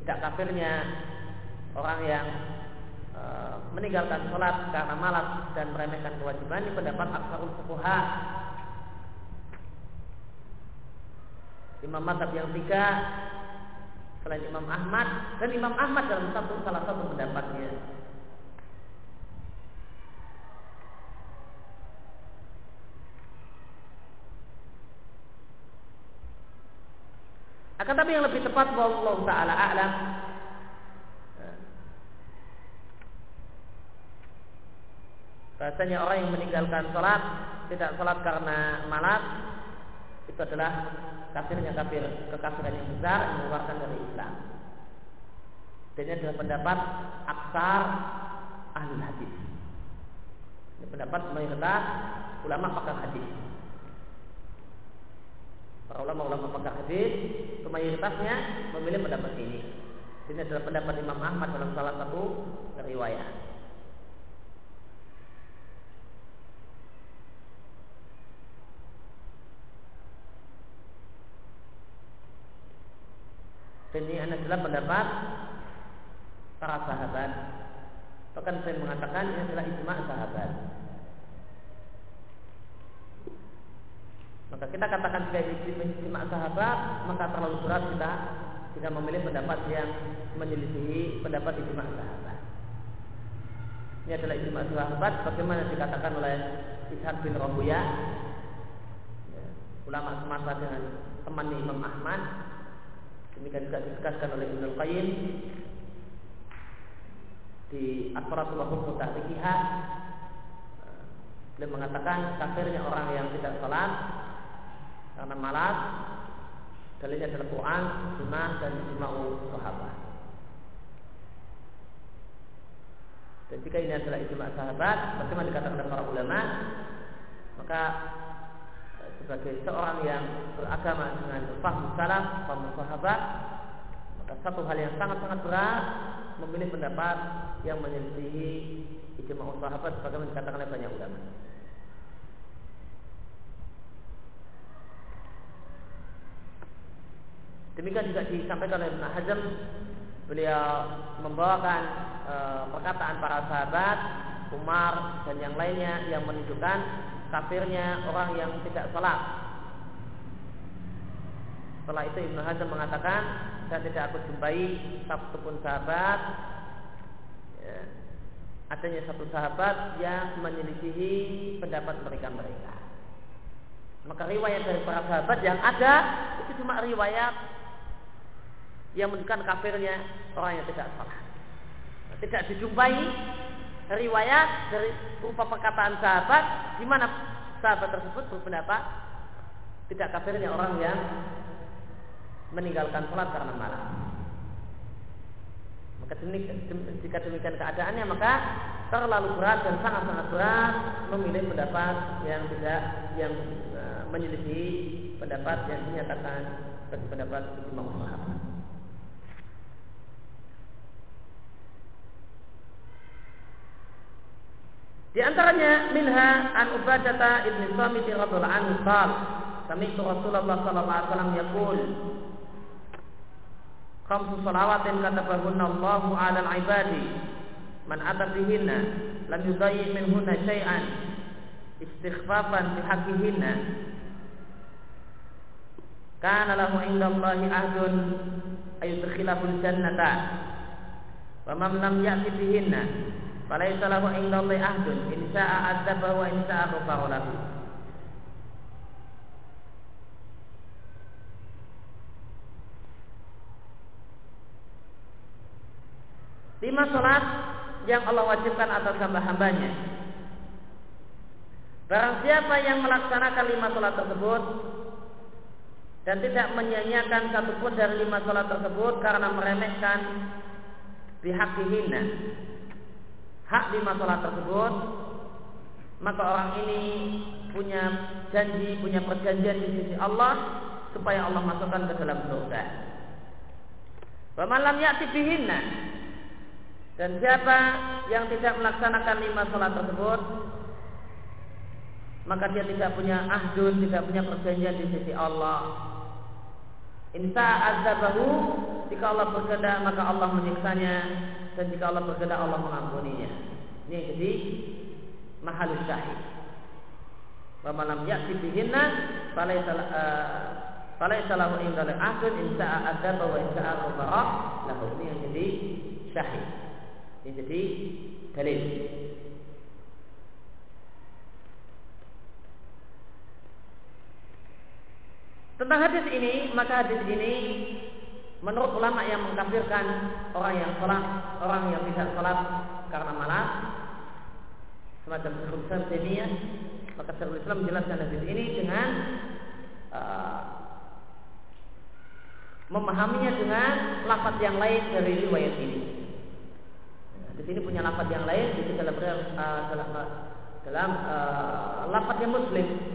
Tidak kafirnya orang yang e, meninggalkan sholat karena malas dan meremehkan kewajiban ini pendapat aksarul fukoha. Imam Mazhab yang tiga selain Imam Ahmad dan Imam Ahmad dalam satu salah satu pendapatnya. Akan tapi yang lebih tepat Allah taala a'lam. Bahasanya orang yang meninggalkan sholat Tidak sholat karena malas Itu adalah kafirnya kafir Kekafiran yang besar mengeluarkan dari Islam Dan ini adalah pendapat Aksar ahli hadis Ini pendapat mayoritas ulama pakar hadis Para ulama-ulama pakar hadis mayoritasnya memilih pendapat ini. Ini adalah pendapat Imam Ahmad dalam salah satu riwayat. Dan ini adalah pendapat para sahabat. Bahkan saya mengatakan ini adalah ijma sahabat. Maka kita katakan sebagai ijma sahabat, maka terlalu berat kita jika memilih pendapat yang menyelisihi pendapat ijma sahabat. Ini adalah ijma sahabat bagaimana dikatakan oleh Ishaq bin Rabuya ya, ulama semasa dengan temannya Imam Ahmad demikian juga ditegaskan oleh Ibnu Qayyim di Asratul Hukum Ta'liqihah beliau mengatakan kafirnya orang yang tidak salat karena malas dalilnya adalah Quran, Sunnah dan ijma'u sahabat. Dan jika ini adalah ijma' sahabat, bagaimana dikatakan oleh para ulama, maka sebagai seorang yang beragama dengan faham salaf, faham sahabat, maka satu hal yang sangat-sangat berat memilih pendapat yang menyelisihi ijma' sahabat sebagaimana dikatakan oleh banyak ulama. Demikian juga disampaikan oleh Ibn Hazm beliau membawakan e, perkataan para sahabat Umar dan yang lainnya yang menunjukkan kafirnya orang yang tidak salat. Setelah itu Ibn Hazm mengatakan saya tidak aku jumpai satu pun sahabat ya, adanya satu sahabat yang menyelisihi pendapat mereka mereka. Maka riwayat dari para sahabat yang ada itu cuma riwayat yang menunjukkan kafirnya orang yang tidak salah. Tidak dijumpai riwayat dari berupa perkataan sahabat di mana sahabat tersebut berpendapat tidak kafirnya orang yang meninggalkan sholat karena malam. Maka jika demikian keadaannya maka terlalu berat dan sangat-sangat berat memilih pendapat yang tidak yang uh, menyelisih pendapat yang dinyatakan sebagai pendapat Imam Sahabat. Di antaranya minha an Ubadata ibn Samit radhiyallahu anhu qal Sami'tu Rasulullah sallallahu alaihi wasallam yaqul Khamsu salawatin katabahunna Allahu 'ala al-'ibadi man ata bihinna lam yudayyi minhunna syai'an istighfafan bihaqqihinna kana lahu 'inda Allahi ahdun ayudkhilahu al-jannata wa man lam ya'ti bihinna Falaisa lahu indallahi ahdun in syaa adzaba wa in syaa ghafara lahu. Lima sholat yang Allah wajibkan atas hamba-hambanya. Barang siapa yang melaksanakan lima sholat tersebut dan tidak menyanyiakan satu pun dari lima sholat tersebut karena meremehkan bihakihinna hak lima sholat tersebut maka orang ini punya janji, punya perjanjian di sisi Allah supaya Allah masukkan ke dalam surga. Pemalam bihinna dan siapa yang tidak melaksanakan lima sholat tersebut maka dia tidak punya ahdun, tidak punya perjanjian di sisi Allah. Insa azabahu jika Allah berkehendak maka Allah menyiksanya dan jika Allah berkehendak Allah mengampuninya. Ini jadi mahal syahid. Wa malam ya'ti bihinna falaysa uh, falaysa lahu indal ahdun in sa'a adzaba wa in sa'a ghafara lahu. Ini yang jadi syahid. Ini jadi dalil. Tentang hadis ini, maka hadis ini menurut ulama yang mengkafirkan orang yang sholat, orang yang tidak sholat karena malas, semacam Islam Taimiyah, maka Syekhul Islam menjelaskan hadis ini dengan uh, memahaminya dengan lafaz yang lain dari riwayat ini. Di sini punya lafaz yang lain, di dalam uh, dalam dalam uh, lafaz yang muslim.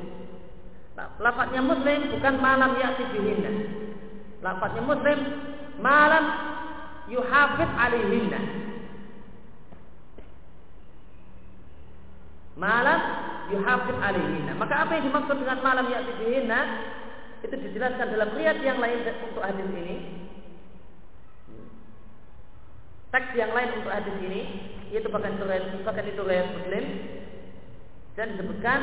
Lafadznya muslim bukan malam ya'ti bihinna. Lafadznya muslim malam yuhafid alaihinna. Malam yuhafid alaihinna. Maka apa yang dimaksud dengan malam ya'ti bihinna? Itu dijelaskan dalam riat yang lain untuk hadis ini. Teks yang lain untuk hadis ini yaitu bahkan itu bahkan itu Muslim dan disebutkan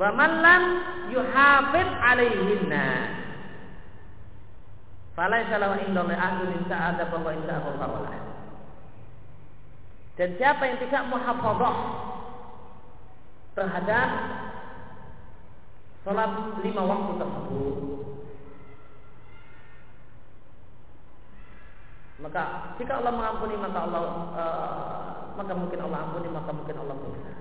wa man lam yuhafid alaihinna. Falaisa lahu indallahi ahdun in sa'ada wa sa'a dan siapa yang tidak muhafadzah terhadap salat lima waktu tersebut maka jika Allah mengampuni maka Allah uh, maka mungkin Allah ampuni maka mungkin Allah bisa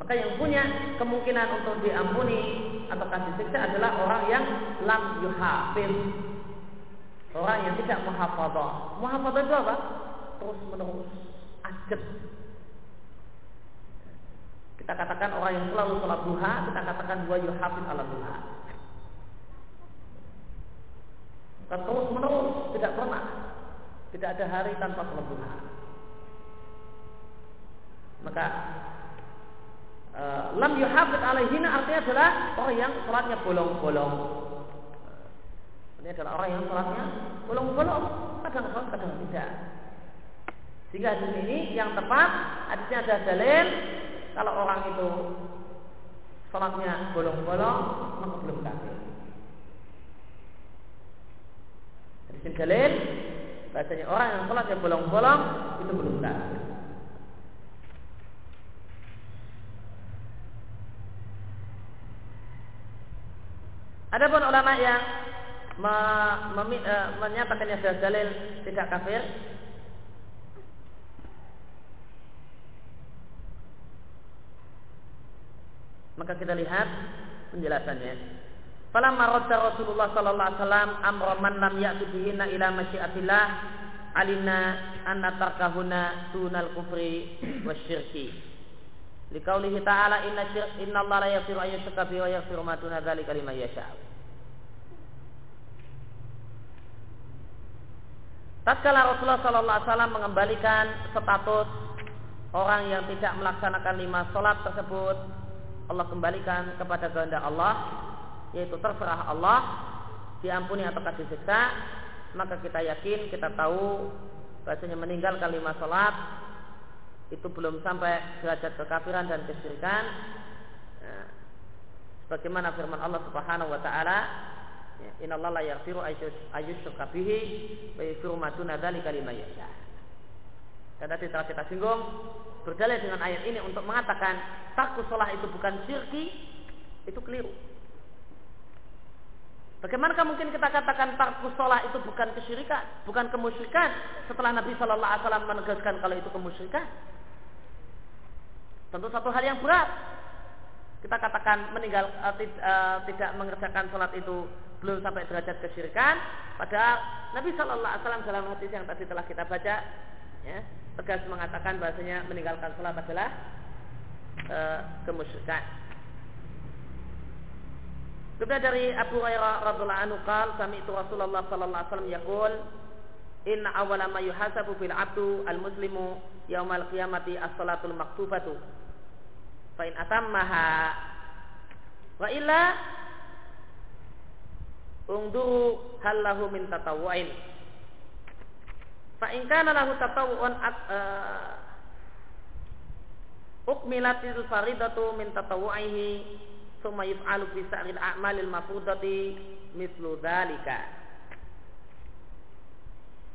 maka yang punya kemungkinan untuk diampuni atau kasih siksa adalah orang yang lam yuhafir. Orang yang tidak muhafadzah. Muhafadzah itu apa? Terus menerus ajab. Kita katakan orang yang selalu sholat duha, kita katakan dua yuhafid ala duha. Terus menerus tidak pernah tidak ada hari tanpa sholat duha. Maka uh, lam yuhafid alaihina artinya adalah orang yang sholatnya bolong-bolong. Ini adalah orang yang sholatnya bolong-bolong. Kadang sholat, kadang tidak. Sehingga di sini yang tepat hadisnya ada dalil kalau orang itu sholatnya bolong-bolong maka belum kafir. Hadis dalil bahasanya orang yang sholatnya bolong-bolong itu belum kafir. Adapun ulama yang me, me, e, menyatakan yang dalil tidak kafir maka kita lihat penjelasannya. Falamma radda Rasulullah sallallahu alaihi wasallam amra man lam ya'ti ila masyiatillah alina anna tarkahuna tunal kufri wasyirki. Liqaulihi ta'ala inna syirk inna Allah la yaghfiru an yushraka bihi wa yaghfiru ma duna dzalika liman yasha'. Tatkala Rasulullah sallallahu alaihi wasallam mengembalikan status orang yang tidak melaksanakan lima sholat tersebut, Allah kembalikan kepada kehendak Allah, yaitu terserah Allah, diampuni atau kasih siksa, maka kita yakin, kita tahu bahasanya meninggalkan lima sholat itu belum sampai derajat kekafiran dan kesyirikan ya. sebagaimana firman Allah Subhanahu wa taala ya, innallaha la yaghfiru ayyushraka bihi wa yaghfiru ma duna dzalika liman yasha dan tadi telah kita singgung berdalil dengan ayat ini untuk mengatakan takut sholat itu bukan syirki itu keliru Bagaimanakah mungkin kita katakan tarkus sholat itu bukan kesyirikan, bukan kemusyrikan setelah Nabi Shallallahu Alaihi Wasallam menegaskan kalau itu kemusyrikan? Tentu satu hal yang berat. Kita katakan meninggal uh, uh, tidak mengerjakan sholat itu belum sampai derajat kesyirikan. Padahal Nabi Shallallahu Alaihi Wasallam dalam hadis yang tadi telah kita baca, ya, tegas mengatakan bahasanya meninggalkan sholat adalah uh, kemusyrikan. Kemudian dari Abu Hurairah radhiallahu anhu sami itu Rasulullah sallallahu alaihi wasallam yaqul inna awwala ma yuhasabu fil abdu al muslimu yaumal qiyamati as-salatul maktubatu. Fa in atammaha wa illa ungduru hal lahu min tatawwu'in. Fa in kana lahu tatawwu'un uh, ukmilatil faridatu min tatawwu'ihi thumma yuf'alu fi sa'ril a'malil mafrudati mislu dzalika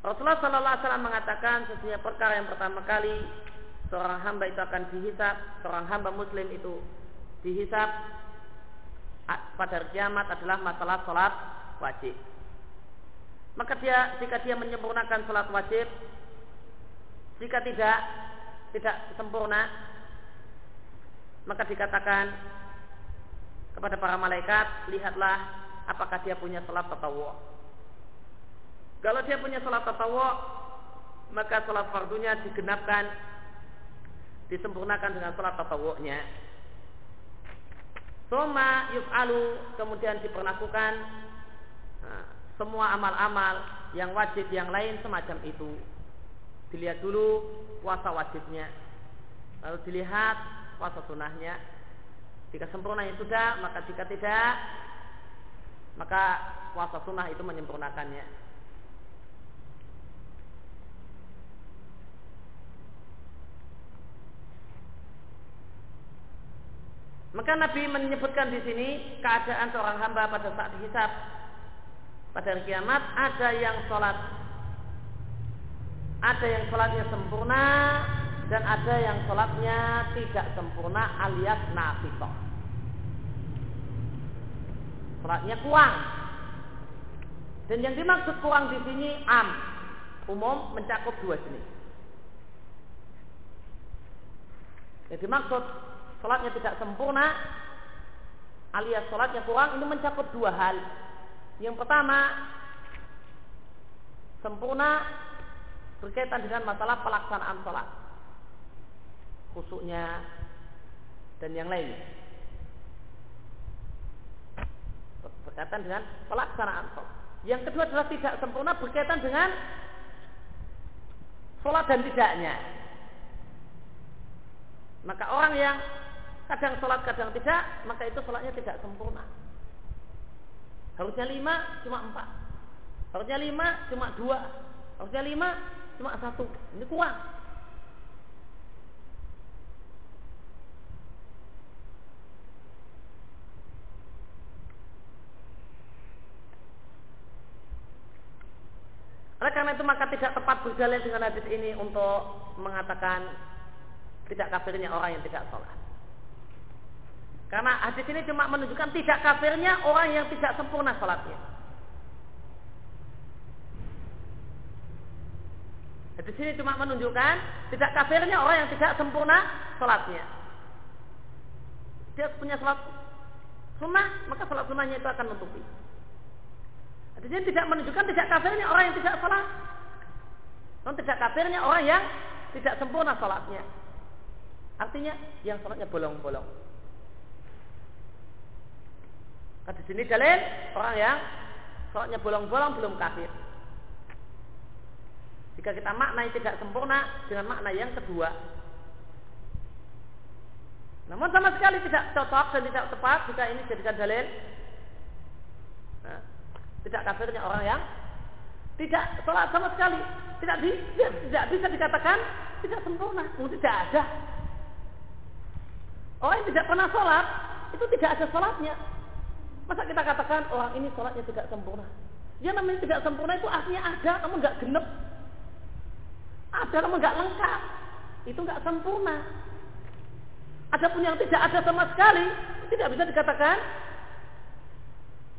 Rasulullah Sallallahu Alaihi Wasallam mengatakan sesungguhnya perkara yang pertama kali seorang hamba itu akan dihisap, seorang hamba muslim itu dihisap pada kiamat adalah masalah sholat wajib. Maka dia jika dia menyempurnakan sholat wajib, jika tidak tidak sempurna, maka dikatakan kepada para malaikat, lihatlah apakah dia punya sholat tatawu. Kalau dia punya sholat tatawu, maka sholat fardunya digenapkan disempurnakan dengan sholat tatawu'nya. Soma yuf'alu kemudian diperlakukan nah, semua amal-amal yang wajib yang lain semacam itu. Dilihat dulu puasa wajibnya. Lalu dilihat puasa sunnahnya. Jika sempurna itu sudah, maka jika tidak, maka puasa sunnah itu menyempurnakannya. Maka Nabi menyebutkan di sini keadaan seorang hamba pada saat dihisab pada hari kiamat ada yang sholat. Ada yang sholatnya sempurna dan ada yang sholatnya tidak sempurna alias nafitoh. Sholatnya kurang. Dan yang dimaksud kurang di sini am. Umum mencakup dua jenis. Yang dimaksud sholatnya tidak sempurna alias sholatnya kurang ini mencakup dua hal. Yang pertama sempurna berkaitan dengan masalah pelaksanaan sholat. Khusuknya dan yang lain. Berkaitan dengan pelaksanaan sholat. Yang kedua adalah tidak sempurna berkaitan dengan sholat dan tidaknya. Maka orang yang kadang sholat kadang tidak, maka itu sholatnya tidak sempurna. Harusnya lima, cuma empat. Harusnya lima, cuma dua. Harusnya lima, cuma satu. Ini kurang. Oleh karena itu maka tidak tepat berjalan dengan hadis ini untuk mengatakan tidak kafirnya orang yang tidak sholat. Karena hadis ini cuma menunjukkan tidak kafirnya orang yang tidak sempurna sholatnya. Hadis ini cuma menunjukkan tidak kafirnya orang yang tidak sempurna sholatnya. Dia punya sholat sunnah, maka sholat sunnahnya itu akan menutupi. Hadis ini tidak menunjukkan tidak kafirnya orang yang tidak sholat. Dan tidak kafirnya orang yang tidak sempurna sholatnya. Artinya yang sholatnya bolong-bolong. Di sini dalil orang yang sholatnya bolong-bolong belum kafir. Jika kita maknai tidak sempurna dengan makna yang kedua. Namun sama sekali tidak cocok dan tidak tepat jika ini jadikan dalil. Nah, tidak kafirnya orang yang tidak sholat sama sekali. Tidak, di, tidak bisa dikatakan tidak sempurna. Tidak ada. Orang yang tidak pernah sholat itu tidak ada sholatnya. Masa kita katakan orang ini sholatnya tidak sempurna? Ya namanya tidak sempurna itu artinya ada, namun nggak genep. Ada namun nggak lengkap. Itu nggak sempurna. Ada pun yang tidak ada sama sekali, tidak bisa dikatakan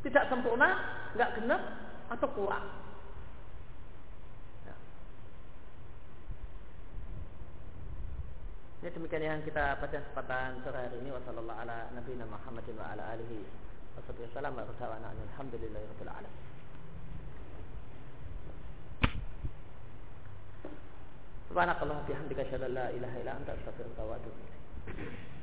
tidak sempurna, nggak genep atau kurang. Ya. Ini demikian yang kita pada kesempatan sore hari ini. Wassalamualaikum warahmatullahi wabarakatuh. Wassalamualaikum warahmatullahi wabarakatuh. Alhamdulillahirabbil alamin. Subhanakallah bihamdika asyhadu an la ilaha illa anta astaghfiruka wa atubu ilaik.